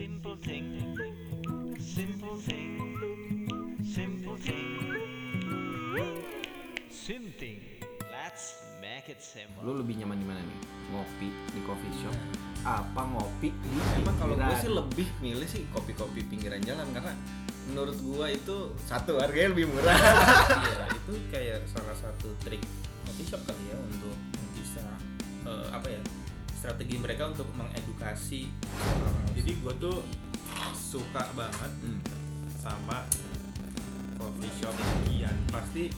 Simple thing, simple thing, simple thing. Simthing. Let's make it simple. Lu lebih nyaman di mana nih? Ngopi di coffee shop apa ngopi di Emang kalau gue sih lebih milih sih kopi-kopi pinggiran jalan karena menurut gue itu satu harganya lebih murah. iya, itu kayak salah satu trik coffee shop kali ya untuk bisa eh, apa ya strategi mereka untuk mengedukasi. Jadi gue tuh suka banget Hmm. sama coffee shop Gian pasti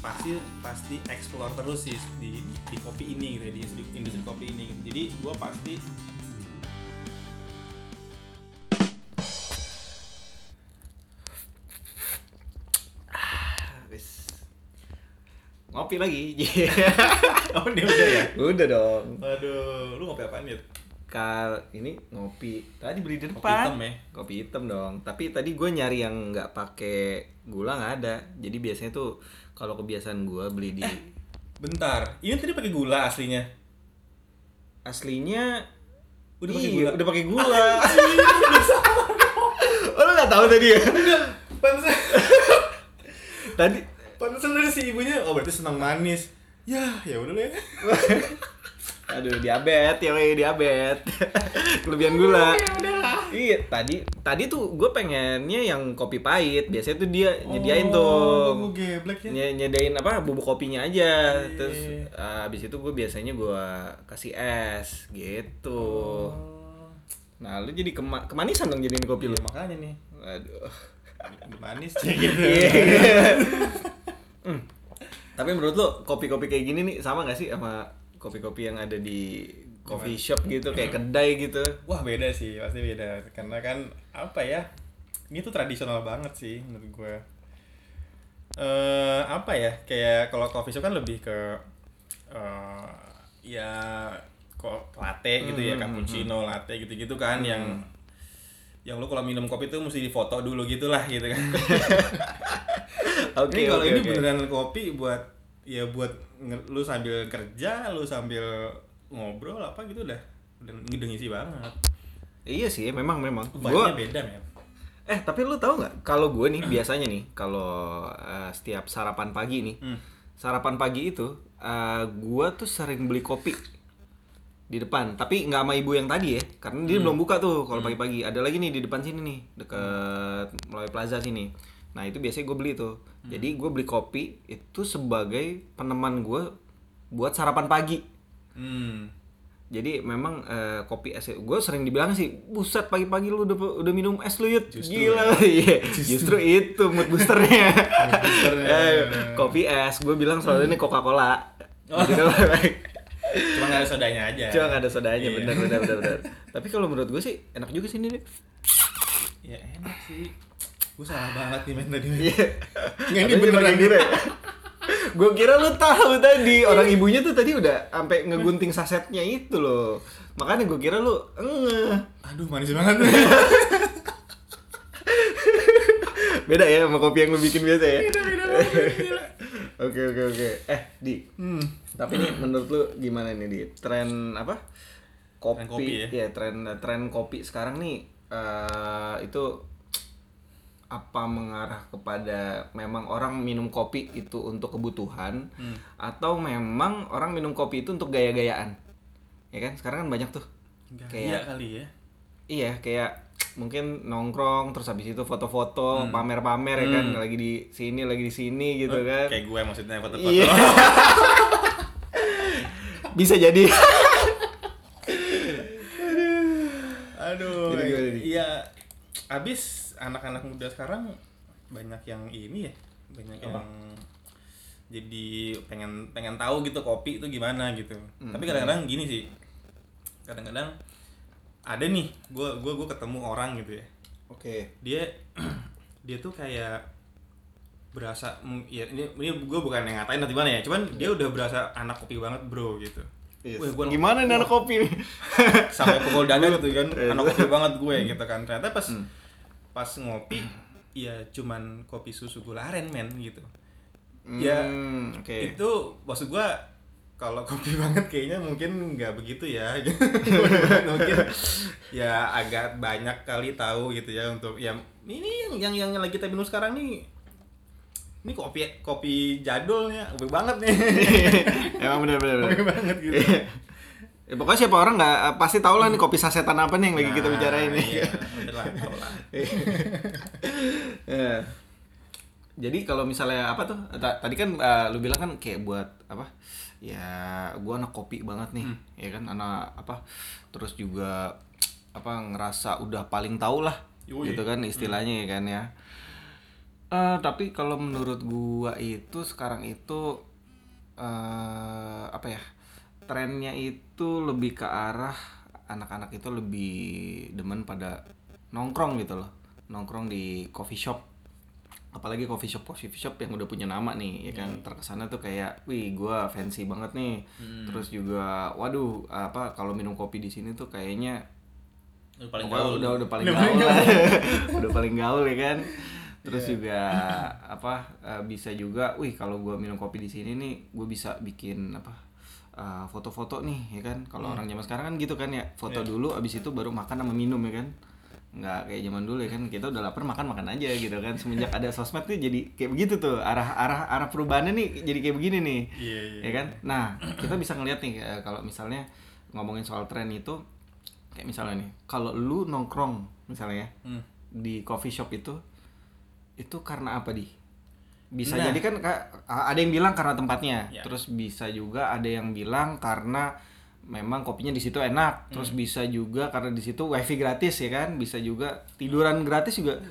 pasti pasti explore terus sih di di kopi ini gitu ya, di industri, industri kopi ini jadi gue pasti ngopi lagi. Oh dia udah ya? Udah dong. Aduh lu ngopi apaan ya kal ini ngopi. Tadi beli di Kopi depan. hitam ya? kopi hitam dong. Tapi tadi gue nyari yang nggak pakai gula nggak ada. Jadi biasanya tuh kalau kebiasaan gue beli di bentar. Ini tadi pakai gula aslinya? Aslinya Udah pakai iya, gula? udah pakai gula. Oh lu nggak tahu tadi ya? Pantesan tadi dari si ibunya oh berarti senang manis. Ya ya udah deh aduh diabetes ya weh diabetes kelebihan gula iya tadi tadi tuh gue pengennya yang kopi pahit. Biasanya tuh dia nyediain tuh. geblek ya. Nye- nyediain apa bubuk kopinya aja. Iya. terus uh, abis itu gue biasanya gue kasih es gitu. Oh. nah lu jadi kema- kemanisan dong jadiin kopi lu? Iya, makanya nih. Aduh. Manis sih gitu Hmm. tapi menurut lu kopi-kopi kayak gini nih sama gak sih sama kopi-kopi yang ada di coffee shop gitu kayak kedai gitu Wah beda sih, pasti beda. Karena kan apa ya? Ini tuh tradisional banget sih menurut gue. Eh apa ya? Kayak kalau coffee shop kan lebih ke eh ya kok latte gitu ya, Hmm, cappuccino, latte gitu-gitu kan yang yang lu kalau minum kopi tuh mesti difoto dulu gitulah gitu kan. oke ini kalau ini beneran kopi buat ya buat lu sambil kerja, lu sambil ngobrol apa gitu udah udah, udah ngisi banget. iya sih memang memang gua beda men. eh tapi lu tahu nggak kalau gue nih biasanya nih kalau uh, setiap sarapan pagi nih Hmm. sarapan pagi itu uh, gue tuh sering beli kopi di depan. Tapi nggak sama ibu yang tadi ya karena dia belum buka tuh kalau pagi-pagi. Ada lagi nih di depan sini nih deket Melawi Plaza sini. Nah itu biasanya gue beli tuh. Jadi gue beli kopi itu sebagai peneman gue buat sarapan pagi. Hmm. jadi memang eh, kopi es gue sering dibilang sih buset pagi-pagi lu udah udah minum es lu yut gila. iya justru. itu mood boosternya. Boosternya. Eh, kopi es gue bilang soalnya ini Coca Cola gitu Cuma nggak ada sodanya aja. cuma nggak ada sodanya Iya. bener bener bener bener tapi kalau menurut gue sih enak juga sih ini nih Ya enak sih. Gue salah banget nih men tadi. Iya. Nggak, ini beneran pakai gula. gue kira lu tahu tadi orang ibunya tuh tadi udah sampai ngegunting sasetnya itu loh makanya gue kira lu ngeh Aduh manis banget. beda ya sama kopi yang lu bikin biasa ya oke oke oke eh di hmm. Tapi nih menurut lu gimana nih di tren apa kopi, Tren kopi ya? tren tren kopi sekarang nih eh, itu apa mengarah kepada memang orang minum kopi itu untuk kebutuhan Hmm. atau memang orang minum kopi itu untuk gaya-gayaan ya kan sekarang kan banyak tuh Iya kayak kali ya. Iya, kayak mungkin nongkrong terus habis itu foto-foto, Hmm. pamer-pamer ya kan, lagi di sini, lagi di sini gitu kan. Kayak gue maksudnya foto-foto. Iya. Bisa jadi. Aduh. Nih? Iya. Abis anak-anak muda sekarang banyak yang ini ya, banyak yang jadi pengen pengen tahu gitu kopi itu gimana gitu. Hmm. Tapi kadang-kadang gini sih. Kadang-kadang ada nih, gue gue gue ketemu orang gitu ya. Oke. dia dia tuh kayak berasa ya ini ini gue bukan yang ngatain atau gimana ya cuman dia udah berasa anak kopi banget bro gitu Wih, gua- Gimana nih anak kopi sampai pukul dada gitu kan Iya. anak kopi banget gue gitu kan ternyata pas Hmm. pas ngopi ya cuman kopi susu gula aren men gitu ya Hmm, oke. itu maksud gue kalau kopi banget kayaknya mungkin nggak begitu ya mungkin ya agak banyak kali tahu gitu ya untuk yang ini yang yang, yang lagi kita minum sekarang nih ini kopi kopi jadulnya kopi banget nih Emang bener-bener. kopi banget gitu Ya, pokoknya siapa orang nggak eh, pasti tahu lah nih kopi sasetan apa nih yang lagi kita Nah, bicarain nih. iya, bener lah, tahu lah. Ya. Jadi kalau misalnya apa tuh? ta- Tadi kan eh, lu bilang kan kayak buat apa? Ya, gua anak kopi banget nih, ya kan anak apa? Terus juga apa ngerasa udah paling tahu lah, Yoi. gitu kan istilahnya ya kan ya. Eh, tapi kalau menurut gua itu sekarang itu eh apa ya? Trennya itu lebih ke arah anak-anak itu lebih demen pada nongkrong gitu loh. Nongkrong di coffee shop. Apalagi coffee shop coffee shop yang udah punya nama nih, ya kan. Terkesannya tuh kayak, "Wih, gua fancy banget nih." Terus juga, waduh, apa kalau minum kopi di sini tuh kayaknya Lu paling gaul. udah udah paling Udah gaul. udah paling gaul ya kan terus juga apa eh, bisa juga wih kalau gua minum kopi di sini nih gue bisa bikin apa eh, foto-foto nih ya kan? Kalau Hmm. orang zaman sekarang kan gitu kan ya foto Iya. dulu abis itu baru makan sama minum ya kan? Nggak kayak zaman dulu ya kan? Kita udah lapar makan makan aja gitu kan? Semenjak ada sosmed nih jadi kayak begitu tuh arah arah arah perubahannya nih jadi kayak begini nih Iya, iya, ya kan? nah kita bisa ngeliat nih eh, kalau misalnya ngomongin soal tren itu kayak misalnya nih kalau lu nongkrong misalnya ya, Hmm. di coffee shop itu itu karena apa di bisa Nah. jadi kan ada yang bilang karena tempatnya. Ya. terus bisa juga ada yang bilang karena memang kopinya di situ enak. Terus bisa juga karena di situ wifi gratis ya kan? Bisa juga tiduran gratis juga.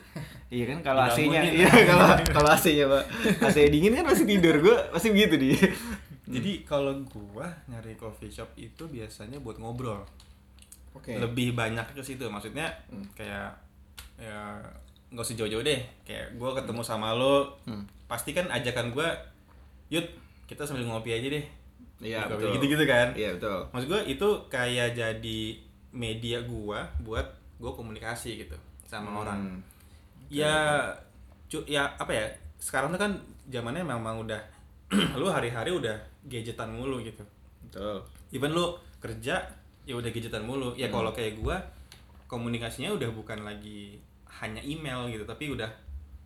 Iya kan? Kalau AC-nya iya kalau kalau AC-nya pak. AC dingin kan masih tidur. Gua pasti begitu di Jadi kalau gua nyari coffee shop itu biasanya buat ngobrol. oke. Lebih banyak ke situ. Maksudnya kayak ya nggak usah jauh-jauh deh. Kayak gua ketemu sama lo, Hmm. pasti kan ajakan gua, "Yud, kita sambil ngopi aja deh." iya coffee betul Gitu-gitu kan. iya betul Maksud gua itu kayak jadi media gua buat gua komunikasi gitu sama Hmm. orang. Ya cu ya apa ya? Sekarang tuh kan zamannya memang udah lu hari-hari udah gadgetan mulu gitu. betul Even lu kerja ya udah gadgetan mulu. Ya kalau kayak gua komunikasinya udah bukan lagi hanya email gitu, tapi udah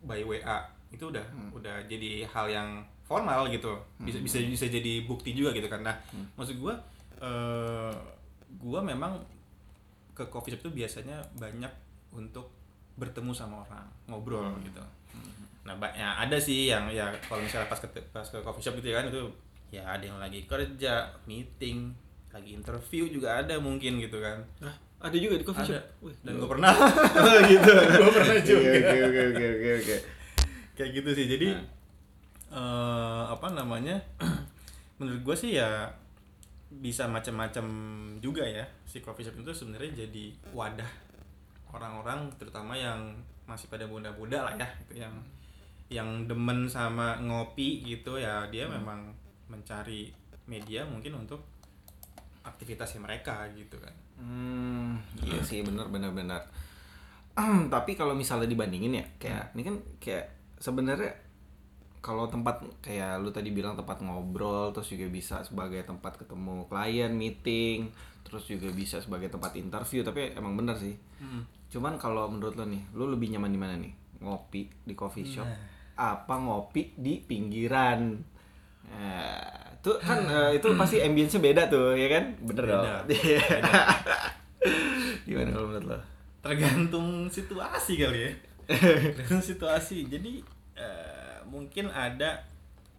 by WA. Itu udah udah jadi hal yang formal gitu. Bisa bisa bisa jadi bukti juga gitu karena maksud gua eh gua memang ke coffee shop itu biasanya banyak untuk bertemu sama orang, ngobrol gitu. Nah, ba- ya ada sih yang ya kalau misalnya pas ke pas ke coffee shop gitu ya kan itu ya ada yang lagi kerja, meeting, lagi interview juga ada mungkin gitu kan. ah ada juga di coffee Ada. shop Wih, Dan gue pernah gitu Gua pernah juga. oke oke oke oke oke kayak gitu sih. Jadi Nah. eh apa namanya? menurut gue sih ya bisa macam-macam juga ya si coffee shop itu sebenarnya jadi wadah orang-orang terutama yang masih pada muda-muda lah ya itu yang yang demen sama ngopi gitu ya dia memang mencari media mungkin untuk aktivitasnya mereka gitu kan Hmm, iya sih benar benar benar. Tapi kalau misalnya dibandingin ya, kayak ini kan kayak sebenarnya kalau tempat kayak lu tadi bilang tempat ngobrol, terus juga bisa sebagai tempat ketemu klien, meeting, terus juga bisa sebagai tempat interview. Tapi emang benar sih. Cuman kalau menurut lo nih, lu lebih nyaman di mana nih? Ngopi di coffee shop, apa ngopi di pinggiran? Nah, itu kan eh, itu pasti ambience-nya beda tuh, ya kan? Bener Beda. dong. Gimana kalau menurut lo? tergantung situasi kali ya tergantung situasi jadi eh, mungkin ada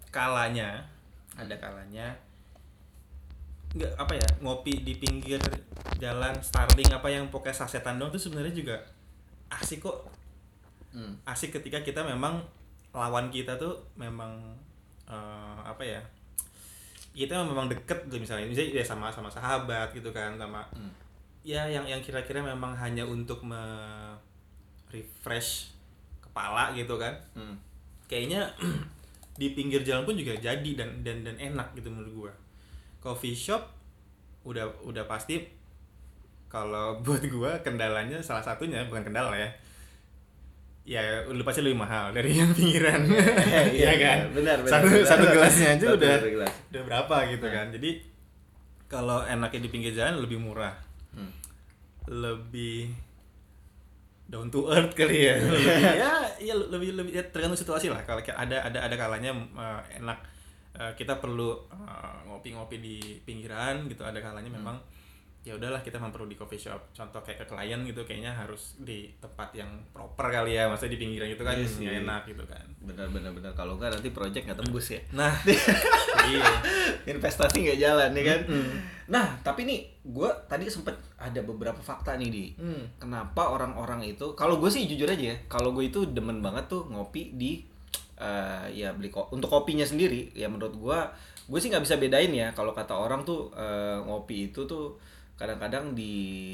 kalanya ada kalanya nggak apa ya ngopi di pinggir jalan Starling apa yang pokoknya sasetan dong itu sebenarnya juga asik kok Hmm. asik ketika kita memang lawan kita tuh memang eh, apa ya kita memang deket gitu misalnya. Misalnya ya sama sama sahabat gitu kan sama ya yang yang kira-kira memang hanya untuk me refresh kepala gitu kan. Hmm. kayaknya di pinggir jalan pun juga jadi dan dan dan enak gitu menurut gua. Coffee shop udah udah pasti kalau buat gua kendalanya salah satunya bukan kendala ya ya udah pasti lebih mahal dari yang pinggiran. Iya, Iya iya, kan? benar, benar, satu benar. satu gelasnya aja Satu udah gelas. udah berapa gitu kan. Jadi kalau enaknya di pinggir jalan lebih murah. Hmm. lebih down to earth kali ya. Lebih, ya ya lebih lebih ya tergantung situasi lah. Kalau ada ada ada kalanya eh, enak. Eh, kita perlu eh, ngopi-ngopi di pinggiran gitu. Ada kalanya Hmm. memang ya udahlah kita memang perlu di coffee shop. Contoh kayak ke klien gitu kayaknya harus di tempat yang proper kali ya maksudnya di pinggiran gitu kan Iya nggak sih. enak gitu kan. Benar benar benar. Kalau enggak nanti project nggak tembus ya. Nah iya. Investasi nggak jalan ya kan? Nah tapi nih gue tadi sempet ada beberapa fakta nih di. Hmm. kenapa orang-orang itu kalau gue sih jujur aja ya kalau gue itu demen banget tuh ngopi di eh, ya beli ko- untuk kopinya sendiri. Ya menurut gue gue sih nggak bisa bedain ya kalau kata orang tuh eh, ngopi itu tuh kadang-kadang di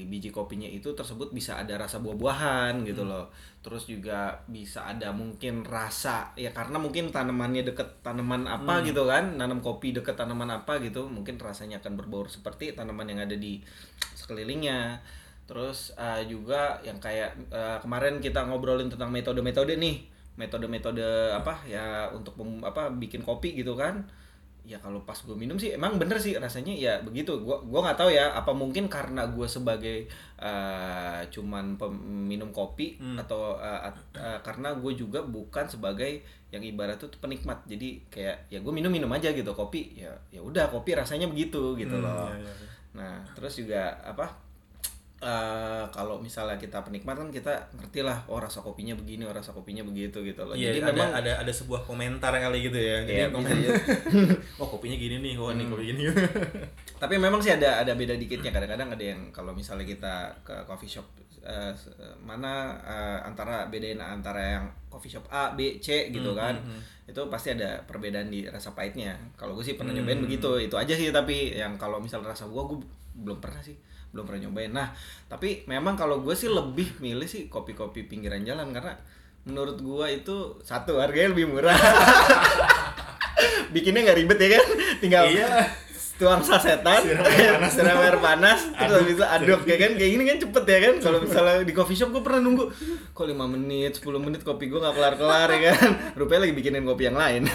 biji kopinya itu tersebut bisa ada rasa buah-buahan gitu loh. Terus juga bisa ada mungkin rasa ya karena mungkin tanamannya deket tanaman apa gitu kan nanam kopi deket tanaman apa gitu mungkin rasanya akan berbau seperti tanaman yang ada di sekelilingnya. Terus eh, juga yang kayak eh, kemarin kita ngobrolin tentang metode-metode nih. Metode-metode apa ya untuk pem- apa bikin kopi gitu kan ya kalau pas gue minum sih emang bener sih rasanya ya begitu. Gua gua nggak tahu ya apa mungkin karena gue sebagai eh, cuman peminum kopi atau eh, at- eh, karena gue juga bukan sebagai yang ibarat tuh penikmat. Jadi kayak ya gue minum minum aja gitu kopi ya ya udah kopi rasanya begitu gitu Hmm, loh. iya, iya, iya. nah terus juga apa eh, kalau misalnya kita penikmat kan kita ngerti lah oh rasa kopinya begini oh rasa kopinya begitu gitu loh Iya, jadi ada, memang ada ada sebuah komentar kali gitu ya. Jadi bisa komen, oh kopinya gini nih, oh ini Hmm. kopi gini. tapi memang sih ada ada beda dikitnya kadang-kadang ada yang kalau misalnya kita ke coffee shop se- mana eh, antara bedain antara yang coffee shop A B C gitu Hmm, kan hmm, hmm. itu pasti ada perbedaan di rasa pahitnya kalau gue sih pernah Hmm. nyobain begitu itu aja sih tapi yang kalau misalnya rasa gua gue belum pernah sih belum pernah nyobain. Nah tapi memang kalau gue sih lebih milih sih kopi-kopi pinggiran jalan karena menurut gua itu satu harganya lebih murah. Bikinnya nggak ribet ya kan? Tinggal Iya. tuang sasetan Siram air panas. siram air panas terus habis itu aduk ya kan? Kayak gini kan cepet ya kan? Kalau misalnya di coffee shop gue pernah nunggu kok 5 menit 10 menit kopi gue nggak kelar kelar ya kan? Rupanya lagi bikinin kopi yang lain.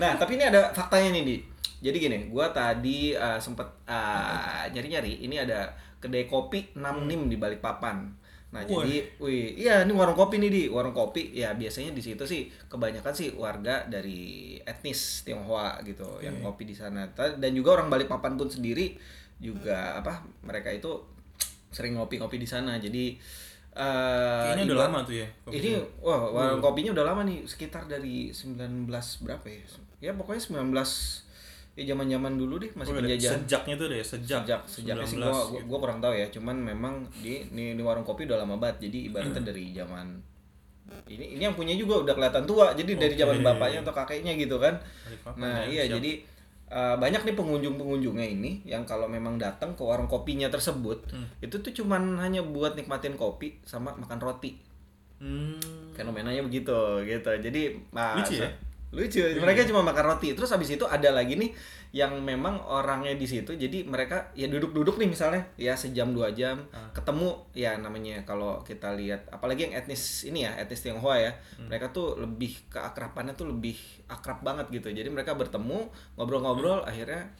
Nah tapi ini ada faktanya nih di. Jadi gini gue tadi uh, sempet uh, nyari-nyari ini ada kedai kopi 6 nim di Balikpapan Nah, Wah. jadi, wih, iya ini warung kopi nih di warung kopi. Ya biasanya di situ sih kebanyakan sih warga dari etnis Tionghoa gitu yang kopi di sana. Dan juga orang Balikpapan pun sendiri juga apa mereka itu sering ngopi-ngopi di sana. Jadi eh Kayaknya udah lama tuh ya. kopi Ini wah warung kopinya udah lama nih, sekitar dari 19 berapa ya? Ya pokoknya 19 ya zaman-zaman dulu deh masih Oh, penjajahan Sejaknya tuh deh, sejak. sejak sejak sih 19 gua, gua, gitu. gua kurang tahu ya cuman memang di ini, warung kopi udah lama banget jadi ibaratnya Hmm. dari zaman ini ini yang punya juga udah kelihatan tua jadi dari zaman bapaknya atau kakeknya gitu kan nah ya, iya siap. jadi uh, banyak nih pengunjung pengunjungnya ini yang kalau memang datang ke warung kopinya tersebut Hmm. itu tuh cuman hanya buat nikmatin kopi sama makan roti Hmm. fenomenanya begitu gitu jadi Lucu ya? Lucu. Mereka cuma makan roti. Terus habis itu ada lagi nih yang memang orangnya di situ. Jadi mereka ya duduk-duduk nih misalnya. Ya sejam dua jam. Ah. ketemu ya namanya kalau kita lihat apalagi yang etnis ini ya etnis Tionghoa ya. Hmm. mereka tuh lebih keakrapannya tuh lebih akrab banget gitu. Jadi mereka bertemu ngobrol-ngobrol Hmm. akhirnya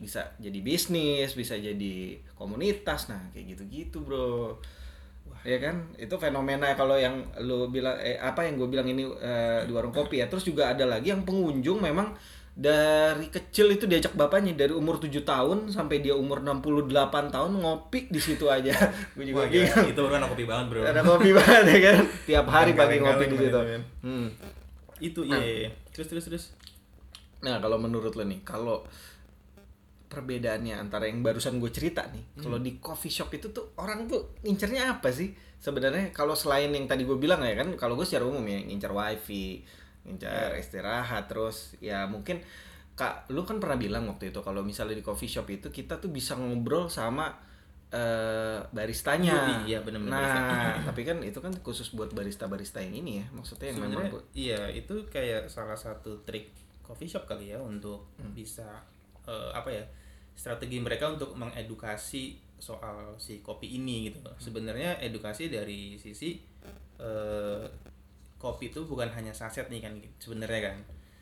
bisa jadi bisnis bisa jadi komunitas. Nah kayak gitu-gitu bro ya kan itu fenomena kalau yang lu bilang eh, apa yang gue bilang ini eh, di warung kopi ya terus juga ada lagi yang pengunjung memang dari kecil itu diajak bapaknya dari umur 7 tahun sampai dia umur 68 tahun ngopi di situ aja gue juga Wah, gila. bingung itu anak kopi banget, Bro. ada kopi banget ya kan tiap hari pagi ngopi di situ hmm. Itu iya. iya, iya. Terus terus terus. Nah kalau menurut lo nih, kalau perbedaannya antara yang barusan gue cerita nih, kalau di coffee shop itu tuh orang tuh ngincernya apa sih? Sebenarnya kalau selain yang tadi gue bilang ya kan, kalau gue secara umum ya ngincer wifi, ngincer istirahat, terus ya mungkin kak, lu kan pernah bilang waktu itu kalau misalnya di coffee shop itu kita tuh bisa ngobrol sama eh, baristanya. Iya, bener-bener Nah, barista. tapi kan itu kan khusus buat barista-barista yang ini ya, maksudnya yang memang Sebenarnya buat- iya itu kayak salah satu trik coffee shop kali ya untuk bisa eh, apa ya strategi mereka untuk mengedukasi soal si kopi ini gitu. Sebenarnya edukasi dari sisi eh, kopi itu bukan hanya saset nih kan sebenarnya kan.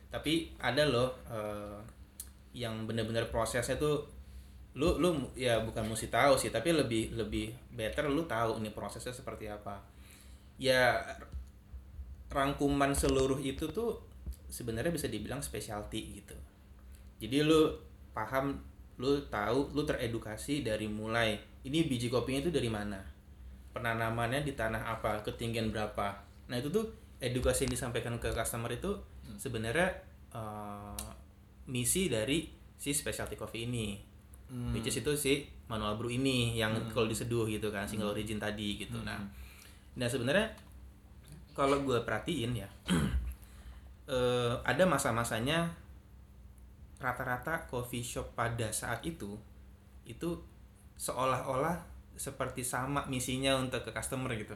Tapi ada loh eh, yang bener-bener prosesnya tuh lu lu ya bukan mesti tahu sih tapi lebih lebih better lu tahu ini prosesnya seperti apa. Ya rangkuman seluruh itu tuh sebenarnya bisa dibilang specialty gitu. Jadi lu paham lu tahu lu teredukasi dari mulai ini biji kopinya itu dari mana? Penanamannya di tanah apa? Ketinggian berapa? Nah itu tuh edukasi yang disampaikan ke customer itu sebenarnya eh, misi dari si specialty coffee ini. Which is itu si manual brew ini yang kalau diseduh gitu kan single origin tadi gitu. Nah nah sebenarnya kalau gue perhatiin ya eh, ada masa-masanya rata-rata coffee shop pada saat itu itu seolah-olah seperti sama misinya untuk ke customer gitu.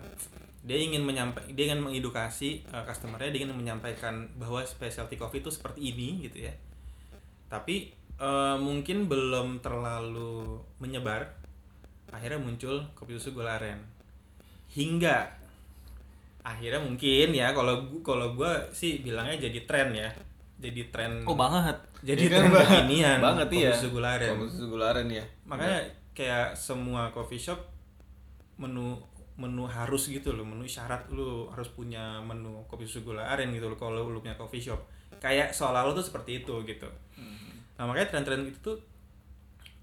Dia ingin menyampaikan dia ingin mengedukasi uh, customernya dia ingin menyampaikan bahwa specialty coffee itu seperti ini gitu ya. Tapi eh, mungkin belum terlalu menyebar akhirnya muncul kopi susu gula aren. Hingga akhirnya mungkin ya kalau gu- kalau gue sih bilangnya jadi tren ya jadi tren Oh banget. jadi Iya kan, tren kekinian banget kopi iya. susu gula aren Kopi susu gula aren ya. makanya kayak semua coffee shop menu menu harus gitu loh menu syarat lu harus punya menu kopi susu gula aren gitu loh kalau lu punya coffee shop. Kayak seolah lu tuh seperti itu gitu. Nah makanya tren-tren itu tuh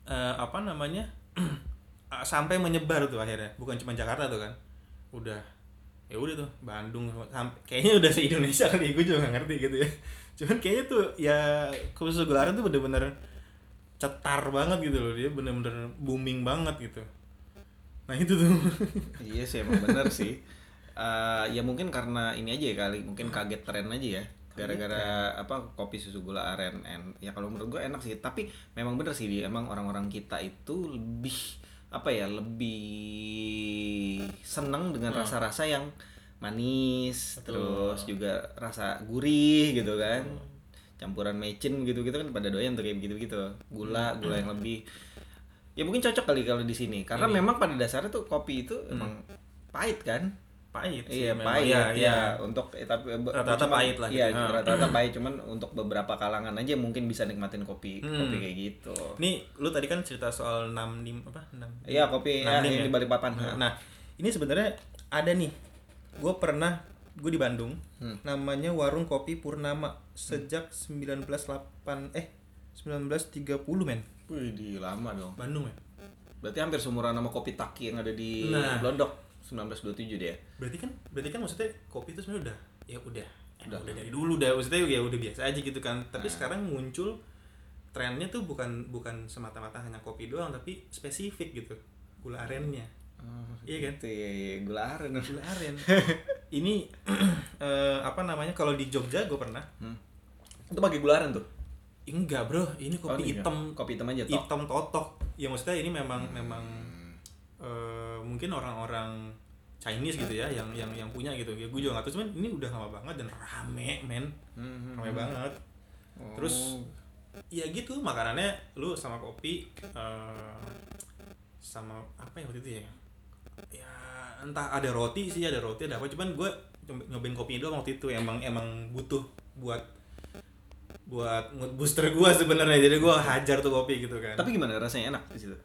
eh, apa namanya sampai menyebar tuh akhirnya. Bukan cuma Jakarta tuh kan. Udah ya udah tuh Bandung. Sampai kayaknya udah se Indonesia kali gue juga gak ngerti gitu ya. Cuman kayaknya tuh ya kopi susu gula aren tuh bener-bener cetar banget gitu loh. Dia bener-bener booming banget gitu. Nah itu tuh. Iya sih emang bener sih. Eh, ya mungkin karena ini aja ya kali, mungkin kaget tren aja ya. Gara-gara apa kopi susu gula aren and ya kalau menurut gue enak sih. Tapi memang bener sih dia emang orang-orang kita itu lebih apa ya lebih seneng dengan rasa-rasa yang manis, terus juga rasa gurih gitu kan. Campuran mecin gitu-gitu kan pada doyan tuh kayak begitu-gitu. Gula, gula yang lebih ya mungkin cocok kali kalau di sini. Karena memang pada dasarnya tuh kopi itu emang pahit kan pahit sih iya memang. pahit Iya, ya, iya. untuk eh, tapi Rata-rata pahit lah iya gitu. Ah. rata-rata pahit cuman untuk beberapa kalangan aja mungkin bisa nikmatin kopi Hmm. kopi kayak gitu nih lu tadi kan cerita soal 6 lim apa 6 iya kopi ya, Enam lim yang ya? di Balikpapan Nah, nah, ini sebenarnya ada nih. Gue pernah gue di Bandung. Hmm. Namanya Warung Kopi Purnama sejak 198 eh 1930 men. Wih, di lama dong Bandung men. berarti hampir seumuran sama kopi taki yang ada di Nah. Blondok 1927 dia Berarti kan berarti kan maksudnya kopi itu sebenarnya udah ya udah udah, udah dari dulu udah maksudnya ya udah biasa aja gitu kan. Tapi Nah. sekarang muncul trennya tuh bukan bukan semata-mata hanya kopi doang tapi spesifik gitu. Gula arennya. Iya kan? Itu ya, ya, gula aren Gula aren. Ini eh, apa namanya kalau di Jogja gue pernah Hmm. itu pakai gula aren tuh Enggak bro, ini Oh, kopi enggak. hitam, kopi hitam aja toh hitam totok. Ya maksudnya ini memang memang Hmm. eh, mungkin orang-orang Chinese gitu ya, yang yang yang punya gitu. Ya gue juga nggak tahu, cuman ini udah lama banget dan rame men, Hmm, rame banget. Oh. Terus ya gitu makanannya lu sama kopi eh, sama apa ya waktu itu ya? Ya entah ada roti sih, ada roti ada apa. Cuman gue nyobain kopi doang waktu itu. Emang emang butuh buat buat mood booster gua sebenarnya. Jadi gua hajar tuh kopi gitu kan. Tapi gimana? Rasanya enak di situ?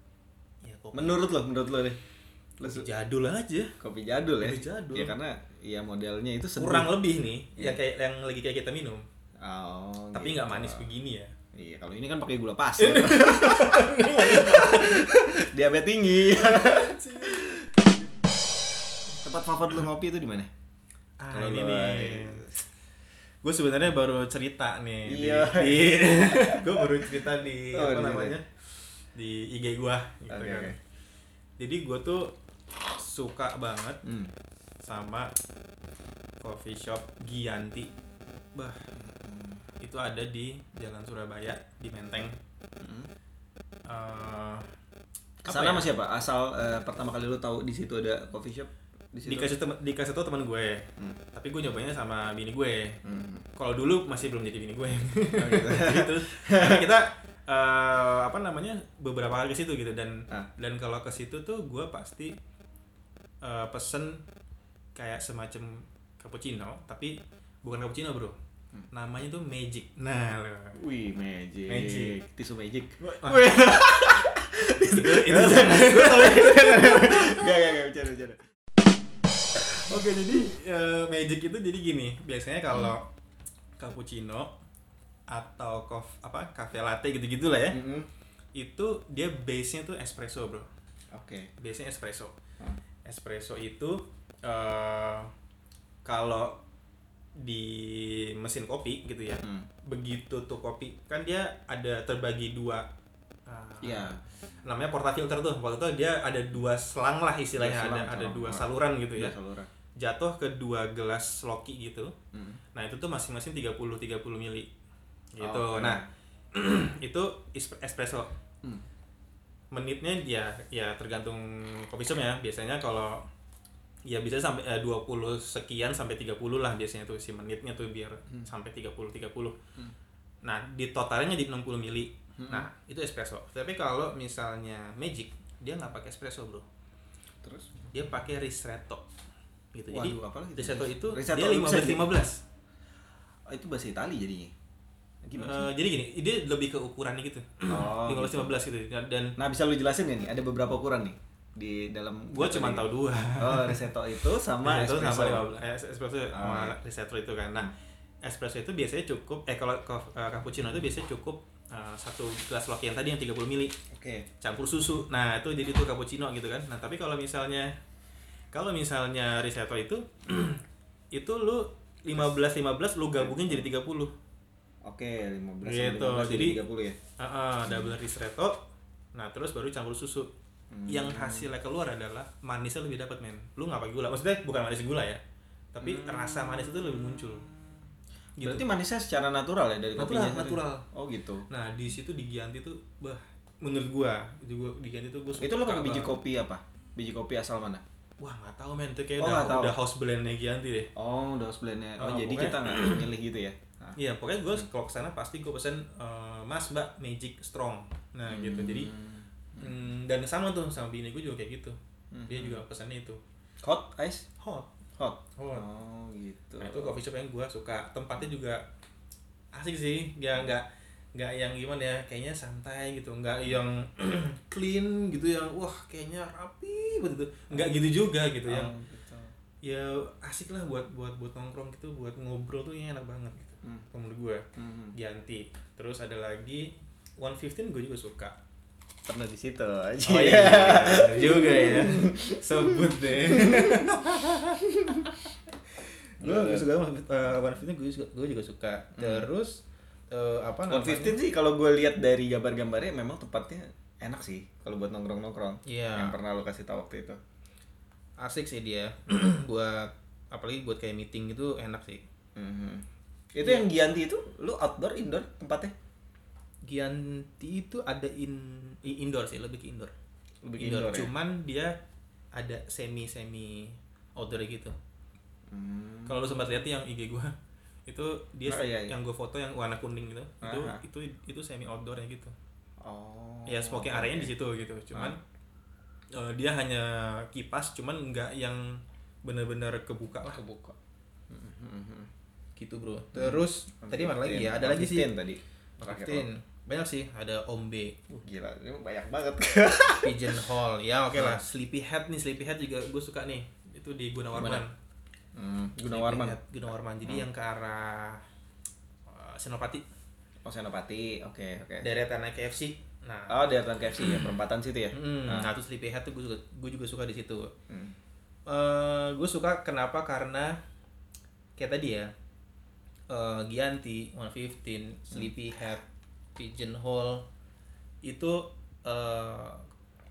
Ya kopi. Menurut lo menurut lo deh Lo su- jadul aja kopi jadul ya Kopi jadul. ya karena ya modelnya itu seduh. kurang lebih nih Iya. yang kayak yang lagi kayak kita minum oh, tapi gitu. nggak manis begini ya iya kalau ini kan pakai gula pasir diabetes tinggi tempat favorit lo ngopi itu di mana ah Kalau ini nih gue sebenarnya baru cerita nih Iya. di, gue baru cerita di Oh, apa di- namanya di IG gua gitu Oke, kan oke. jadi gue tuh suka banget hmm. sama coffee shop Gianti bah itu ada di Jalan Surabaya di Menteng Eh, apa sana ya? masih apa asal eh, pertama kali lo tahu di situ ada coffee shop di situ dikasih temen dikasih tau teman gue Hmm. tapi gue nyobainnya sama bini gue Hmm. kalau dulu masih belum jadi bini gue Oh, gitu. gitu Karena kita eh, apa namanya beberapa kali ke situ gitu dan Ah. dan kalau ke situ tuh gue pasti eh, pesen kayak semacam cappuccino tapi bukan cappuccino bro namanya tuh magic nah lo. Wih, magic. Magic. Tisu magic. Itu itu Gak, gak, gak, bercanda, bercanda. Oke jadi eh, magic itu jadi gini biasanya kalau cappuccino atau kof apa cafe latte gitu gitulah ya Mm-mm. itu dia base nya tuh espresso bro Oke. base nya espresso Hmm. Espresso itu eh kalau di mesin kopi gitu ya Hmm. begitu tuh kopi kan dia ada terbagi dua eh, Iya. namanya portafilter tuh waktu itu dia ada dua selang lah istilahnya Dua selang, ada ada dua oh. saluran gitu ya Iya, saluran. jatuh ke dua gelas loki gitu Hmm. nah itu tuh masing-masing 30 30 mili gitu Oh, oke. nah itu espresso Hmm. Menitnya ya ya tergantung kopi shop ya. Biasanya kalau ya bisa sampai eh, 20 sekian sampai 30 lah biasanya tuh si menitnya tuh biar sampai 30 30 Hmm. nah di totalnya di 60 mili. Nah itu espresso. Tapi kalau misalnya magic dia nggak pakai espresso bro. Terus? dia pakai ristretto gitu. Jadi Waduh, apa lagi ristretto itu Ristretto dia bisa 15 di- 15 Oh, itu bahasa Itali jadinya. Gimana? Eh, jadi gini, dia lebih ke ukurannya gitu. Oh, 15 15 gitu. Dan, dan Nah, bisa lu jelasin nggak nih? Ada beberapa ukuran nih di dalam gua cuma tahu dua. Oh, risotto itu sama Risotto espresso. sama 15 eh, espresso sama Oh. risotto itu kan. Nah, espresso itu biasanya cukup eh kalau eh, cappuccino itu biasanya cukup eh, satu gelas loki yang tadi yang 30 mili Oke. campur susu. Nah, itu jadi tuh cappuccino gitu kan. Nah, tapi kalau misalnya kalau misalnya risotto itu itu lu 15 15 lu gabungin jadi 30. Oke, 15 Gitu, 15 jadi- 30 ya. Ah, ah, double ristretto. Nah, terus baru campur susu. Hmm. Yang hasilnya keluar adalah manisnya lebih dapat, men. Lu nggak pakai gula. Maksudnya bukan manis gula ya. Tapi rasa manis itu lebih muncul. Gitu. Berarti manisnya secara natural ya dari Natural, kopinya? natural. Oh, gitu. Nah, di situ di Gianti tuh bah menurut gua, itu gua di Gianti tuh gua suka Itu lo pakai biji kopi apa? Biji kopi asal mana? Wah, nggak tahu men, itu kayak Oh, udah, udah house blendnya Gianti deh. Oh, udah blendnya. Oh, Oh, jadi kita nggak milih gitu ya? Nah. Iya, pokoknya gue kalau ke sana pasti gue pesen eh, Mas Mbak Magic Strong. Nah, gitu. Jadi mm, dan sama tuh sama bini gue juga kayak gitu. Dia juga pesannya itu. Hot ice? Hot. Hot. Hot. Oh, gitu. Nah, itu coffee shop yang gue suka. Tempatnya juga asik sih. Ya nggak nggak yang gimana ya, kayaknya santai gitu. Nggak yang clean gitu yang wah kayaknya rapi begitu. Nggak gitu juga gitu yang Oh, gitu. ya asik lah buat buat buat nongkrong gitu, buat ngobrol tuh yang enak banget gitu. Hmm. Kalau Menurut gue. Hmm. Gianti. Terus ada lagi 115 gue juga suka. Pernah di situ aja. Oh iya, bener juga ya. Sebut deh. gue gue suka uh, 115 gue juga gue juga suka. Terus eh, apa namanya? 115 sih kalau gue lihat dari gambar-gambarnya memang tempatnya enak sih kalau buat nongkrong-nongkrong. Iya. Yang pernah lo kasih tahu waktu itu. Asik sih dia. buat apalagi buat kayak meeting itu enak sih. Mhm. Itu yang Gianti itu lu outdoor indoor tempatnya? Gianti itu ada in indoor sih, lebih ke indoor. Lebih ke indoor. indoor ya? Cuman dia ada semi semi outdoor gitu. Hmm. Kalau lu sempat lihat yang IG gua itu dia Oh, iya, iya. yang gue foto yang warna kuning gitu itu Aha. itu itu semi outdoor ya gitu Oh. ya smoking oke. area di situ gitu cuman eh, dia hanya kipas cuman nggak yang benar-benar kebuka lah kebuka. Mhm. Gitu bro. Terus tadi mana lagi ya? Ada lagi sih. 115 tadi. 115 banyak sih. Ada Ombe Uh, gila, ini banyak banget. Pigeon Hall. Ya oke lah. Sleepy Head nih. Sleepy Head juga gue suka nih. Itu di Gunawarman. Hmm, Gunawarman. Head, Gunawarman. Jadi yang ke arah eh, Senopati. Oh, Senopati. Oke, oke. deretan KFC nah. Oh, atas KFC ya, perempatan situ ya. Hmm, Nah. nah itu Sleepy Head tuh gue juga gue juga suka di situ. Hmm. Eh gue suka kenapa? Karena kayak tadi ya eh Gianti, 115, Sleepy Head, Pigeon Hole itu eh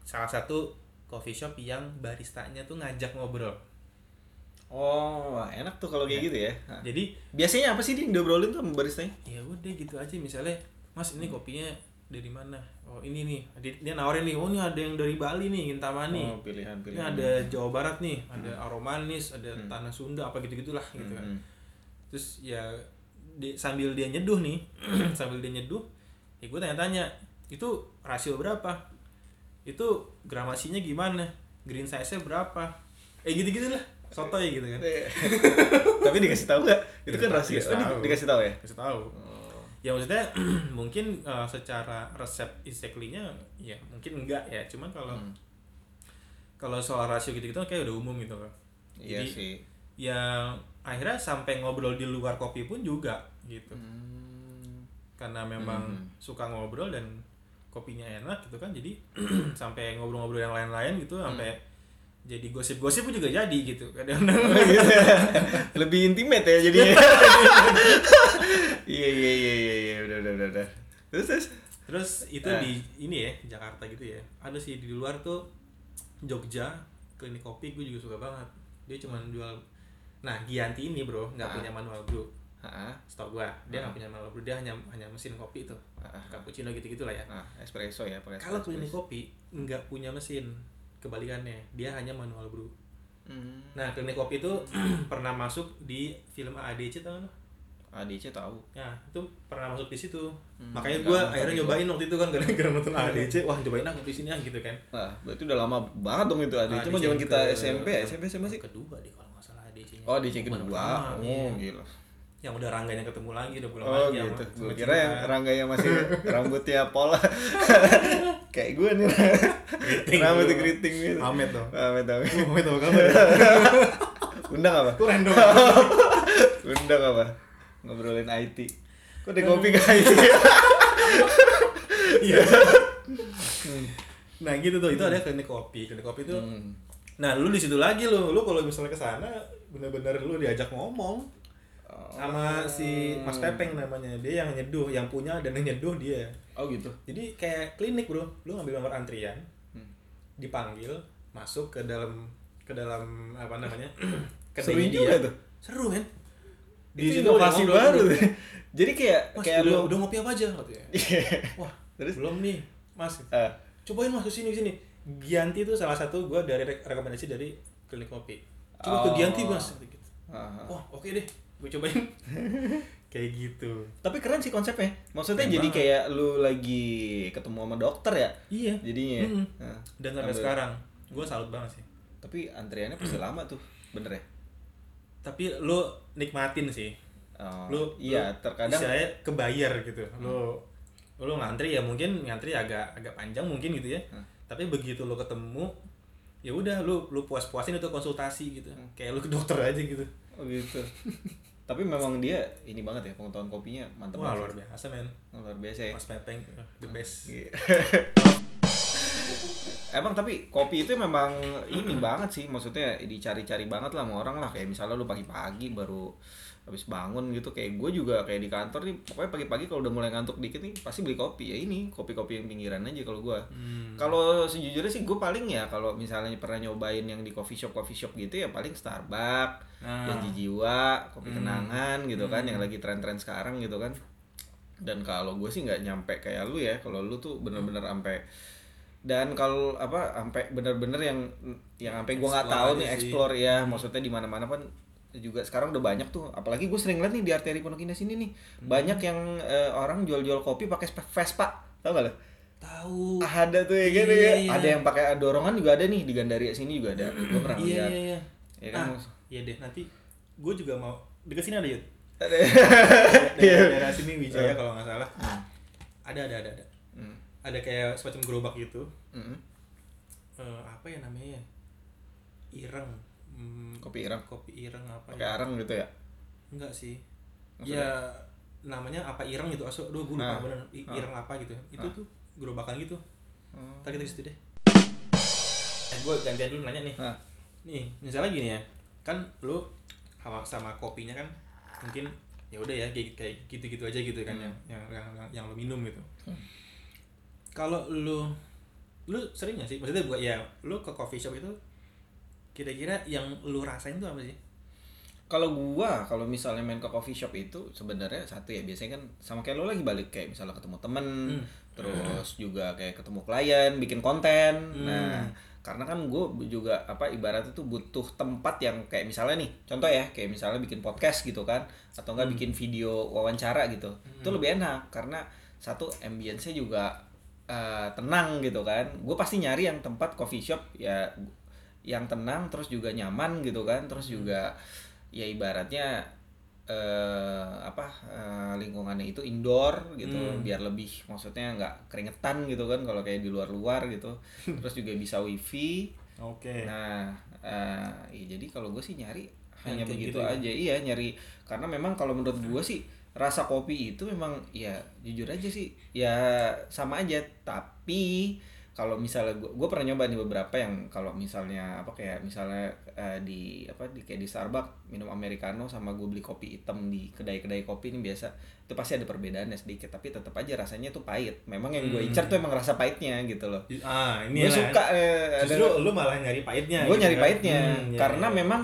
salah satu coffee shop yang baristanya tuh ngajak ngobrol. Oh, enak tuh kalau kayak gitu ya. Nah. Jadi Biasanya apa sih dia diobrolin tuh sama baristanya? ya udah gitu aja misalnya Mas ini kopinya dari mana? Oh ini nih dia, nawarin nih, oh ini ada yang dari Bali nih, Intamani. Oh, Ini pilihan-pilihan. ada Jawa Barat nih, ada aromanis, ada tanah Sunda apa gitu kan. Terus ya di, sambil dia nyeduh nih, sambil dia nyeduh, ya gue tanya-tanya, itu rasio berapa? Itu gramasinya gimana? Green size-nya berapa? Eh gitu-gitu lah. sotoy gitu kan Tapi dikasih tahu nggak? Itu kan rahasia. Dikasih Oh, di- tahu. dikasih tahu ya? kasih tahu ya maksudnya mungkin uh, secara resep exactly-nya ya mungkin enggak ya cuman kalau Hmm. kalau soal rasio gitu gitu kayak udah umum gitu kan Iya Jadi, sih. ya akhirnya sampai ngobrol di luar kopi pun juga gitu Hmm. karena memang Hmm. suka ngobrol dan kopinya enak gitu kan jadi sampai ngobrol-ngobrol yang lain-lain gitu sampai jadi gosip-gosip pun juga jadi gitu kadang-kadang gitu. Lebih intimate ya jadinya. Iya iya iya iya iya udah udah udah. udah. Terus terus. Terus itu Eh. di ini ya Jakarta gitu ya. Ada sih di luar tuh Jogja klinik kopi gue juga suka banget. Dia cuma jual. Nah Gianti ini bro nggak punya manual brew. Ah, Setahu gua dia nggak punya manual brew. Dia hanya hanya mesin kopi tuh. ah, Cappuccino gitu gitulah ya. ah, espresso ya pakai. Kalau klinik kopi nggak punya mesin. Kebalikannya dia hanya manual brew. Hmm. Nah klinik kopi itu pernah masuk di film ADC tau? ADC tahu. Ya, itu pernah masuk di situ. Hmm, Makanya gue nonton akhirnya itu. nyobain waktu itu kan gara-gara nonton ADC. Wah, cobain ah di sini ah gitu kan. Wah, berarti udah lama banget dong itu ADC. Cuma zaman kita SMP SMP SMA sih. Kedua deh Oh, ADC kedua. Oh, gila. Yang udah rangganya ketemu lagi, udah pulang Oh lagi. gitu. Gue kira yang Cinta. Rangga yang masih rambutnya pola. Kayak gue nih. Keriting Rambutnya dulu. keriting gitu. Amet dong. Amet amet. Oh, itu apa kabar? Undang apa? Itu random. Undang apa? Ngobrolin IT. Kok ada kopi ke IT? Iya. Nah gitu tuh, itu ada klinik kopi. Klinik kopi itu Hmm. Nah, lu di situ lagi lu. Lu kalau misalnya ke sana bener-bener lu diajak ngomong sama si Mas Pepeng namanya. Dia yang nyeduh, yang punya dan yang nyeduh dia. Oh gitu. Jadi kayak klinik, Bro. Lu ngambil nomor antrian, Hmm. dipanggil, masuk ke dalam ke dalam apa namanya? Seru kedainya juga tuh. Seru, men. Itu situ inovasi dia ngobrol baru. Jadi kayak Mas, kayak udah, lu udah ngopi apa aja katanya. Wah, Terus? belum nih, Mas. Eh, Cobain Mas ke sini ke sini. Gianti itu salah satu gua dari re- rekomendasi dari klinik kopi. Coba ke Oh. Gianti, Mas. Gitu. ah. Wah, oke deh. Gue cobain. Kayak gitu. Tapi keren sih konsepnya. Maksudnya jadi kayak lu lagi ketemu sama dokter ya. Iya. Jadinya. ya? Mm-mm. Nah, Dan sampai sekarang, gue salut banget sih. Tapi antriannya pasti lama tuh. Bener ya? Tapi lu nikmatin sih. Oh, Lu iya, lu terkadang istilahnya kebayar gitu. Lu lu ngantri ya mungkin ngantri agak agak panjang mungkin gitu ya. Hmm. Tapi begitu lu ketemu ya udah lu lu puas-puasin itu konsultasi gitu. Hmm. Kayak lu ke dokter aja gitu. Oh gitu. Tapi memang dia ini banget ya pengetahuan kopinya mantap Wah, banget. luar biasa, men. Luar biasa ya. Mas Pepeng the best. Iya. Emang tapi kopi itu memang ini banget sih, maksudnya dicari-cari banget lah sama orang lah. Kayak misalnya lu pagi-pagi baru habis bangun gitu kayak gue juga kayak di kantor nih pokoknya pagi-pagi kalau udah mulai ngantuk dikit nih pasti beli kopi ya ini kopi-kopi yang pinggiran aja kalau gue Hmm. kalau sejujurnya sih gue paling ya kalau misalnya pernah nyobain yang di coffee shop coffee shop gitu ya paling Starbucks Nah. yang jiwa kopi Hmm. kenangan gitu kan Hmm. yang lagi tren-tren sekarang gitu kan dan kalau gue sih nggak nyampe kayak lu ya kalau lu tuh bener-bener sampai dan kalau apa sampai bener-bener yang yang sampai gue nggak tahu nih explore ya maksudnya di mana-mana kan juga sekarang udah banyak tuh apalagi gue sering liat nih di arteri Pondok Indah sini nih Hmm. banyak yang eh, orang jual-jual kopi pakai Vespa tau gak lo? Tahu. ada tuh ya Iya, kan ya. iya. ada yang pakai dorongan juga ada nih di Gandaria sini juga ada gue pernah Iya, lihat iya, iya. Ya kan, ah, iya deh, nanti gue juga mau dekat sini ada yuk. Ada. Daerah, daerah sini Wijaya kalau nggak salah. Ada, ada, ada, ada. Hmm. Ada kayak semacam gerobak gitu. Mm-mm. Eh, apa ya namanya? ya? Ireng. Hmm, kopi ireng kopi ireng apa pakai ya? arang gitu ya Enggak sih. Maksudnya? Ya namanya apa ireng gitu. Aso, aduh gue lupa Ah. bener. I- Ah. Ireng apa gitu. Itu Ah. tuh gerobakan gitu. Ntar kita ke situ deh. Eh, gue gantian dulu nanya nih. Nah, Nih, misalnya gini ya, kan lu sama, sama kopinya kan mungkin ya udah ya kayak kayak gitu-gitu aja gitu kan Hmm. yang, yang yang yang yang lu minum gitu. Kalau lu lu sering gak sih? Maksudnya buat ya lu ke coffee shop itu kira-kira yang lu rasain tuh apa sih? kalau gua kalau misalnya main ke coffee shop itu sebenarnya satu ya biasanya kan sama kayak lo lagi balik kayak misalnya ketemu temen Hmm. terus juga kayak ketemu klien bikin konten Hmm. nah karena kan gue juga apa ibaratnya tuh butuh tempat yang kayak misalnya nih contoh ya kayak misalnya bikin podcast gitu kan atau enggak Hmm. bikin video wawancara gitu itu lebih enak karena satu ambience juga eh, tenang gitu kan gue pasti nyari yang tempat coffee shop ya yang tenang terus juga nyaman gitu kan. Terus juga ya ibaratnya eh apa eh, lingkungannya itu indoor gitu. Biar lebih maksudnya nggak keringetan gitu kan kalau kayak di luar-luar gitu. Terus juga bisa wifi. Oke. Nah, eh, iya, jadi kalau gue sih nyari hanya kayak begitu gitu ya? aja, iya nyari karena memang kalau menurut gue sih rasa kopi itu memang ya jujur aja sih ya sama aja, tapi kalau misalnya gue gue pernah nyoba nih beberapa yang kalau misalnya apa kayak misalnya eh, di apa di kayak di Starbucks minum americano sama gue beli kopi hitam di kedai-kedai kopi ini biasa itu pasti ada perbedaannya sedikit tapi tetap aja rasanya tuh pahit memang yang gue incar tuh emang rasa pahitnya gitu loh Ah, ini gue lah. suka eh, ada- Justru lu malah nyari pahitnya. gue gitu nyari kan? pahitnya Hmm, iya, karena iya. memang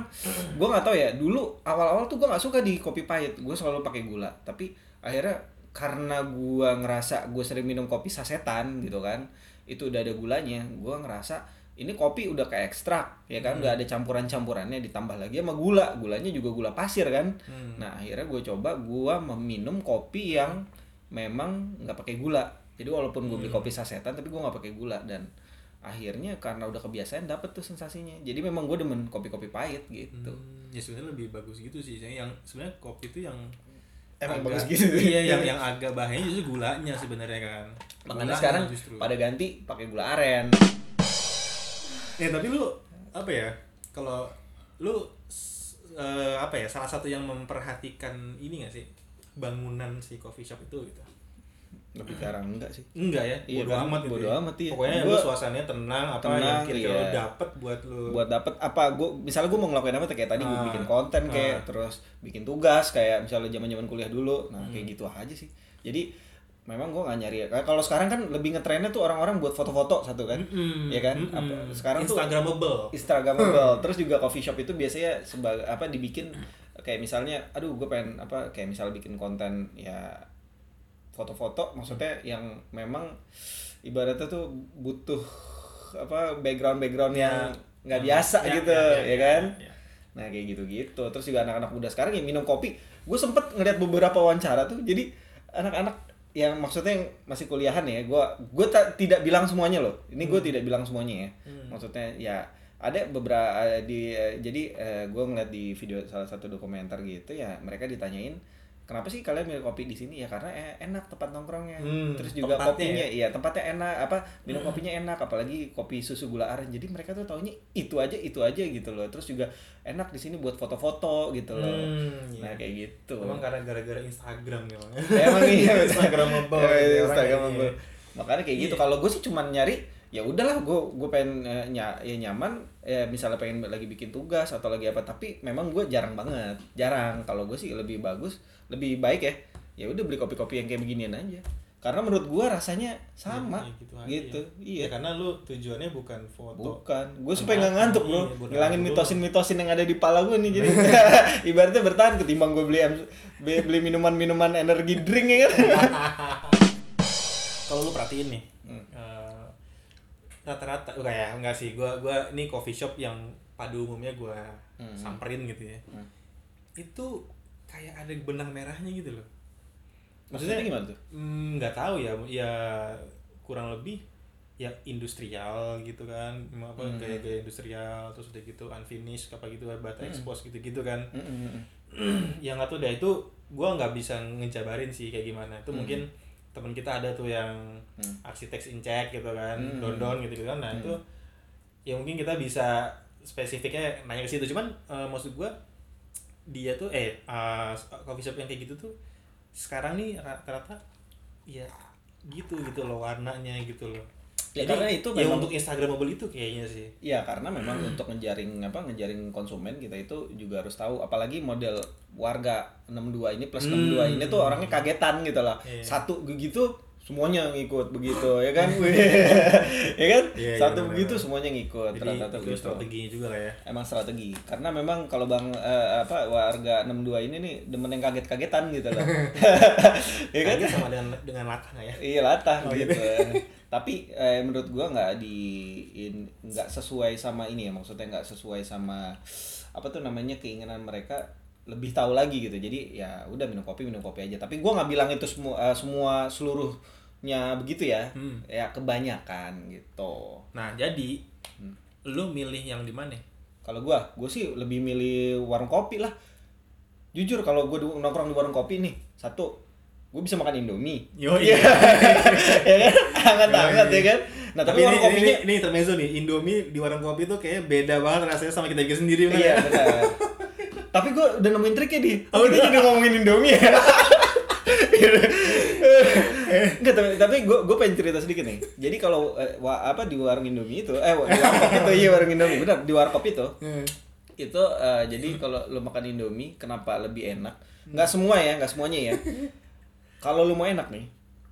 gue nggak tahu ya dulu awal-awal tuh gue nggak suka di kopi pahit gue selalu pakai gula tapi akhirnya karena gue ngerasa gue sering minum kopi sasetan gitu kan itu udah ada gulanya gue ngerasa ini kopi udah kayak ekstrak ya kan Hmm. udah ada campuran-campurannya ditambah lagi sama gula gulanya juga gula pasir kan Hmm. nah akhirnya gue coba gue meminum kopi yang memang nggak pakai gula jadi walaupun gue Hmm. beli kopi sasetan tapi gue nggak pakai gula dan akhirnya karena udah kebiasaan dapet tuh sensasinya jadi memang gue demen kopi-kopi pahit gitu Hmm, ya sebenarnya lebih bagus gitu sih. Yang sebenarnya kopi itu yang Emang agak- bagus gitu. Iya, yang yang agak bahaya justru gulanya sebenarnya kan. makanya sekarang justru. pada ganti pakai gula aren Ya tapi lu apa ya? Kalau lu eh, apa ya? Salah satu yang memperhatikan ini gak sih? Bangunan si coffee shop itu gitu. Lebih jarang enggak sih Enggak ya? Iya bodo kan, amat gitu. bodo ya. amat, iya. Pokoknya lu Gua- suasananya tenang apa Tenang, yang kira-kira iya. lu dapet buat lu buat dapet apa gue misalnya gue mau ngelakuin apa kayak tadi Ah. bikin konten kayak Ah. terus bikin tugas kayak misalnya zaman zaman kuliah dulu nah Hmm. kayak gitu aja sih jadi memang gue nggak nyari kayak kalau sekarang kan lebih ngetrennya tuh orang-orang buat foto-foto satu kan Mm-mm, ya kan mm-mm. apa sekarang tuh Instagramable. Instagramable terus juga coffee shop itu biasanya sebagai apa dibikin kayak misalnya aduh gue pengen apa kayak misalnya bikin konten ya foto-foto maksudnya yang memang ibaratnya tuh butuh apa background background yang nggak biasa Ya, gitu ya, ya, ya, ya, kan ya. nah kayak gitu-gitu. Terus juga anak-anak muda sekarang yang minum kopi gue sempet ngeliat beberapa wawancara tuh jadi anak-anak yang maksudnya yang masih kuliahan ya gue gue tidak bilang semuanya loh. Ini gue tidak bilang semuanya ya. Maksudnya ya ada beberapa eh, di eh, jadi gue ngeliat di video salah satu dokumenter gitu ya mereka ditanyain kenapa sih kalian milih kopi di sini? Ya karena eh, enak tempat nongkrongnya. Hmm, terus juga tempatnya kopinya iya tempatnya enak apa minum kopinya enak apalagi kopi susu gula aren. Jadi mereka tuh taunya itu aja itu aja gitu loh. Terus juga enak di sini buat foto-foto gitu loh. Hmm, iya. nah kayak gitu. Emang karena gara-gara Instagram ya emang iya Instagramable Iya, gitu, orang Instagramable. kayak makanya kayak gitu. Iya. kalau gue sih cuman nyari ya udahlah gue gue pengen eh, nya, ya nyaman. Ya misalnya pengen lagi bikin tugas atau lagi apa tapi memang gue jarang banget. Jarang. Kalau gue sih lebih bagus lebih baik ya ya udah beli kopi-kopi yang kayak beginian aja karena menurut gue rasanya sama Iya, gitu gitu, ya. iya Ya, karena lu tujuannya bukan foto. Bukan, gue supaya nggak ngantuk bro, Iya, bukan ngilangin ngantuk. mitosin-mitosin yang ada di pala gue nih jadi ibaratnya bertahan ketimbang gue beli beli, beli minuman-minuman energi drink ya kan. Kalau lu perhatiin nih, Hmm. eh, rata-rata enggak ya, enggak sih. Gua gua ini coffee shop yang pada umumnya gua Hmm. samperin gitu ya. Itu kayak ada benang merahnya gitu loh. Maksudnya gimana tuh? Hmm, nggak tahu ya, ya kurang lebih ya industrial gitu kan, apa Hmm. gaya-gaya industrial terus udah gitu unfinished apa gitu bata Hmm. expose gitu-gitu kan. Mm-mm. yang nggak tahu deh itu gua nggak bisa ngejabarin sih kayak gimana itu Hmm. mungkin teman kita ada tuh yang Hmm. arsitek incek gitu kan Hmm. don don gitu kan nah Hmm. itu ya mungkin kita bisa spesifiknya nanya ke situ cuman eh, maksud gua dia tuh eh eh, coffee shop yang kayak gitu tuh sekarang nih rata-rata ya gitu gitu loh warnanya gitu loh Ya, Jadi, karena itu ya memang- untuk Instagramable itu kayaknya sih Iya karena memang untuk ngejaring apa ngejaring konsumen kita itu juga harus tahu apalagi model warga 62 ini plus 62 ini tuh orangnya kagetan gitu lah. Iya. Satu begitu semuanya ngikut begitu ya kan. ya kan? Iya, iya, Satu benar, begitu benar. semuanya ngikut jadi rata-rata itu begitu. strateginya juga lah ya Emang strategi. Karena memang kalau Bang eh, apa warga 62 ini nih demen yang kaget-kagetan gitu loh. ya kan? Kaget sama dengan dengan latah ya Iya latah Oh, gitu. gitu. Tapi eh, menurut gua nggak di nggak sesuai sama ini ya maksudnya nggak sesuai sama apa tuh namanya keinginan mereka lebih tahu lagi gitu. Jadi ya udah minum kopi minum kopi aja. Tapi gua nggak bilang itu semua eh, semua seluruhnya begitu ya. Hmm. Ya kebanyakan gitu. Nah, jadi Hmm. lu milih yang di mana Kalau gua, gua sih lebih milih warung kopi lah. Jujur kalau gua nongkrong di warung kopi nih, satu, gua bisa makan Indomie. Yo, Iya. ya kan? Hangat-hangat ya kan? Nah, tapi, ini, warung kopinya ini, ini intermezzo nih Indomie di warung kopi tuh kayak beda banget rasanya sama kita bikin sendiri Iya, ya? benar. tapi gua udah nemuin triknya di. Oh, kita jadi ngomongin Indomie ya. Enggak, tapi, tapi gue gue pengen cerita sedikit nih. Jadi kalau eh, wa- apa di warung Indomie itu, eh di warung kopi itu iya warung Indomie, benar di warung kopi itu. Hmm. itu eh, jadi kalau lu makan Indomie kenapa lebih enak nggak semua ya nggak semuanya ya kalau lu mau enak nih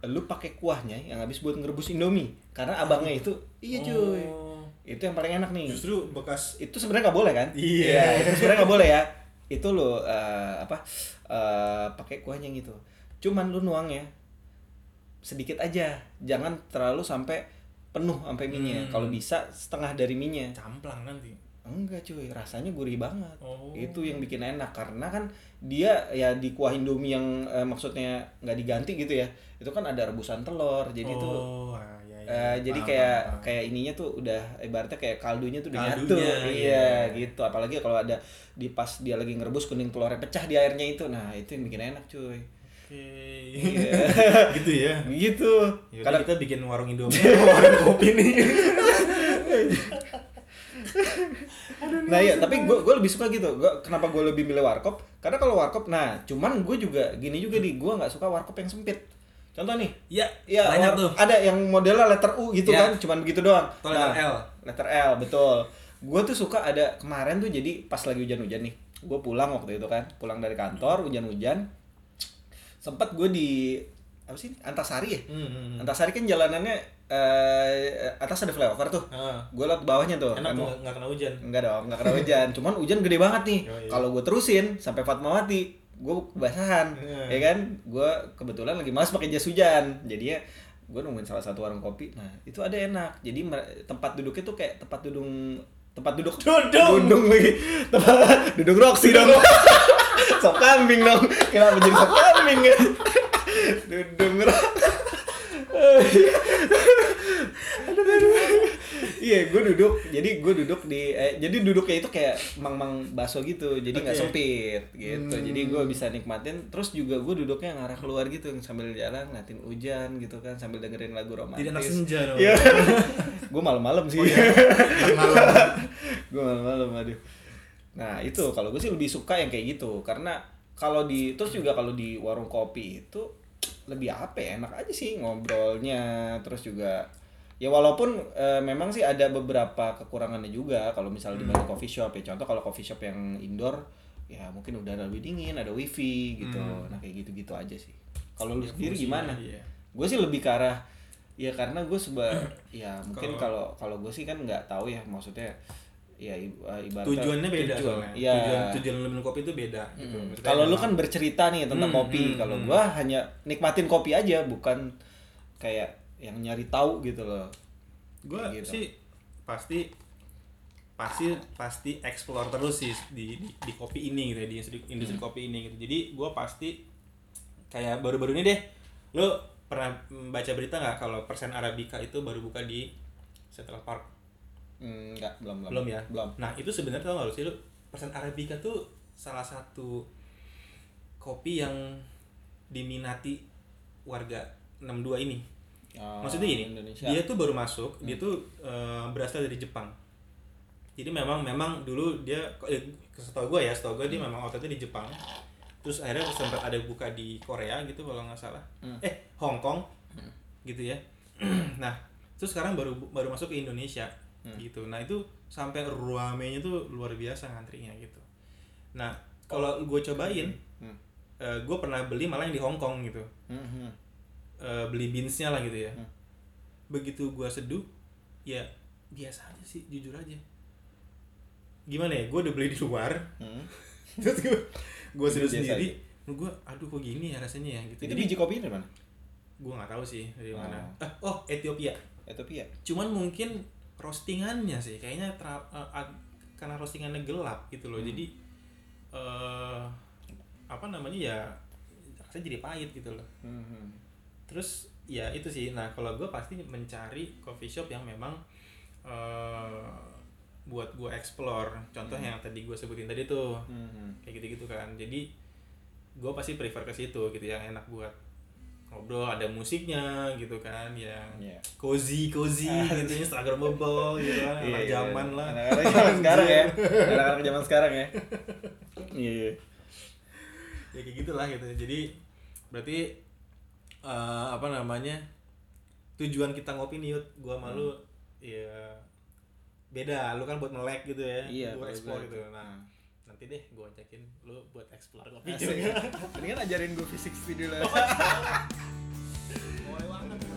lu pakai kuahnya yang habis buat ngerebus Indomie karena abangnya itu iya cuy Oh. itu yang paling enak nih justru bekas itu sebenarnya nggak boleh kan Iya. itu sebenarnya nggak boleh ya itu lo eh, apa eh, pakai kuahnya gitu cuman lu nuangnya sedikit aja jangan terlalu sampai penuh sampai minyak Hmm. kalau bisa setengah dari minyak camplang nanti Enggak cuy, rasanya gurih banget. Oh. Itu yang bikin enak karena kan dia ya di kuah Indomie yang eh, maksudnya nggak diganti gitu ya. Itu kan ada rebusan telur. Jadi itu oh, ah, iya, iya. eh, jadi Paham, kayak paham, kayak ininya tuh udah ibaratnya kayak kaldunya tuh udah nyatu. Kaldunya, Iya, iya. gitu. Apalagi kalau ada di pas dia lagi ngerebus kuning telurnya pecah di airnya itu. Nah, itu yang bikin enak cuy. Oke. Iya. gitu ya. gitu. Yaudah Karena kita bikin warung Indomie, warung kopi nih. Nah iya, tapi gue gue lebih suka gitu. Gua kenapa gue lebih milih warkop? Karena kalau warkop, nah cuman gue juga gini juga di gue nggak suka warkop yang sempit. Contoh nih, ya, ya banyak tuh. ada yang modelnya letter U gitu Ya. kan, cuman begitu doang. Atau letter L. Letter L, betul. Gue tuh suka ada kemarin tuh jadi pas lagi hujan-hujan nih, gue pulang waktu itu kan, pulang dari kantor hujan-hujan, sempat gue di apa sih Antasari ya? Hmm, hmm, hmm. Antasari kan jalanannya eh, atas ada flyover tuh. Ah, Gue lewat bawahnya tuh. enak Emang- nggak- nggak kena hujan. Enggak dong, enggak kena hujan. Cuman hujan gede banget nih. Oh, iya. Kalau gue terusin sampai Fatmawati, gue kebasahan. Iya. Ya kan? Gue kebetulan lagi malas pakai jas hujan. Jadi ya gue nungguin salah satu warung kopi. Nah, itu ada enak. Jadi tempat duduknya tuh kayak tempat duduk tempat duduk Dudung. dudung lagi tempat duduk Roxy dong sop kambing dong kenapa jadi sop kambing ya dudung Iya, gue duduk. Jadi gue duduk di, eh, jadi duduknya itu kayak mang-mang baso gitu. Jadi nggak Oke. sempit gitu. Hmm. Jadi gue bisa nikmatin. Terus juga gue duduknya ngarah keluar gitu, sambil jalan ngeliatin hujan gitu kan, sambil dengerin lagu romantis. Tidak senja dong. Iya. gue malam-malam sih. Oh, iya. Malam. gue malam-malam aduh. Nah itu. Kalau gue sih lebih suka yang kayak gitu. Karena kalau di terus juga kalau di warung kopi itu lebih apa ya? Enak aja sih ngobrolnya. Terus juga ya walaupun eh, memang sih ada beberapa kekurangannya juga. Kalau misalnya dibanding coffee shop ya. Contoh kalau coffee shop yang indoor ya mungkin udah lebih dingin ada wifi gitu. Nah kayak gitu-gitu aja sih. Kalau lu sendiri gimana? Iya. gue sih lebih ke arah ya karena gue seba ya mungkin Kalau- kalau kalau gue sih kan nggak tahu ya. Maksudnya ya i- eh, ibaratnya Tujuannya beda tujuan, soalnya. ya. Tujuan tujuan lu minum kopi itu beda gitu. Hmm. Maksudnya Kalau lu kan bercerita nih tentang Hmm, kopi, hmm, kalau hmm. gua hanya nikmatin kopi aja, bukan kayak yang nyari tahu gitu loh. gua gitu. sih pasti pasti pasti explore terus sih di, di, di kopi ini gitu ya, di industri, industri Hmm. kopi ini gitu jadi gua pasti kayak baru-baru ini deh lu pernah baca berita nggak kalau persen arabica itu baru buka di Central Park Hmm, enggak, belum, belum. belum ya? Belum. nah itu sebenarnya tau gak lu sih lu persen arabica tuh salah satu kopi yang diminati warga 62 ini. Oh, maksudnya gini Indonesia. dia tuh baru masuk dia tuh eh, berasal dari Jepang. Jadi memang memang dulu dia eh, setahu gue ya setahu gue dia memang itu di Jepang. Terus akhirnya sempat ada buka di Korea gitu kalau nggak salah. Hmm. eh Hong Kong gitu ya. Nah terus sekarang baru baru masuk ke Indonesia gitu. Nah itu sampai ruamenya tuh luar biasa ngantrinya gitu. Nah kalau gue cobain Hmm. gue pernah beli malah yang di Hong Kong gitu. Hmm, hmm. eh, beli beansnya lah gitu ya. Hmm. begitu gua seduh ya biasa aja sih jujur aja. Gimana ya gue udah beli di luar. Hmm. terus gue gue seduh sendiri. gue aduh kok gini ya rasanya ya? Gitu. Itu jadi biji kopi dari mana? gue nggak tahu sih dari mana. Oh. ah, oh Ethiopia. Ethiopia. cuman mungkin roastingannya sih kayaknya tra- eh, ag- karena roastingannya gelap gitu loh Hmm. jadi eh apa namanya ya rasanya jadi pahit gitu loh Hmm, hmm. terus ya itu sih nah kalau gue pasti mencari coffee shop yang memang eh, buat gue explore contoh yang tadi gue sebutin tadi tuh Hmm. kayak gitu-gitu kan jadi gue pasti prefer ke situ gitu yang enak buat ngobrol ada musiknya gitu kan yang Iya. cozy cozy gitu instagramable gitu kan anak Iya, zaman iya. lah Anak-anak zaman sekarang ya. Anak-anak zaman sekarang ya. Iya. ya kayak gitulah gitu jadi berarti eh, apa namanya tujuan kita ngopi nih Yud gua malu ya beda lu kan buat melek gitu ya Iya, buat gua gitu itu. nah nanti deh gue ajakin lu buat explore kopi juga. Mendingan ajarin gue fisik video lah. Boleh.